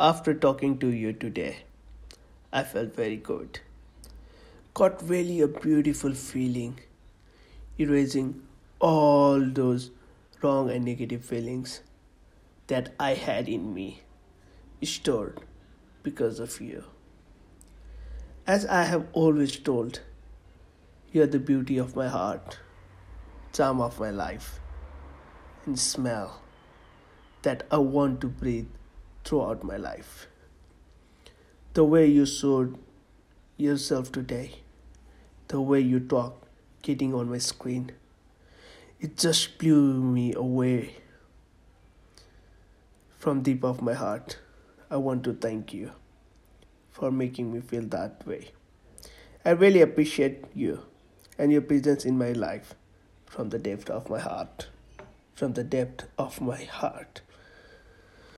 After talking to you today, I felt very good. Got really a beautiful feeling, erasing all those wrong and negative feelings that I had in me, stored because of you. As I have always told, you are the beauty of my heart, charm of my life, and smell that I want to breathe throughout my life. The way you showed yourself today, the way you talk getting on my screen, it just blew me away from deep of my heart. I want to thank you for making me feel that way. I really appreciate you and your presence in my life from the depth of my heart. From the depth of my heart.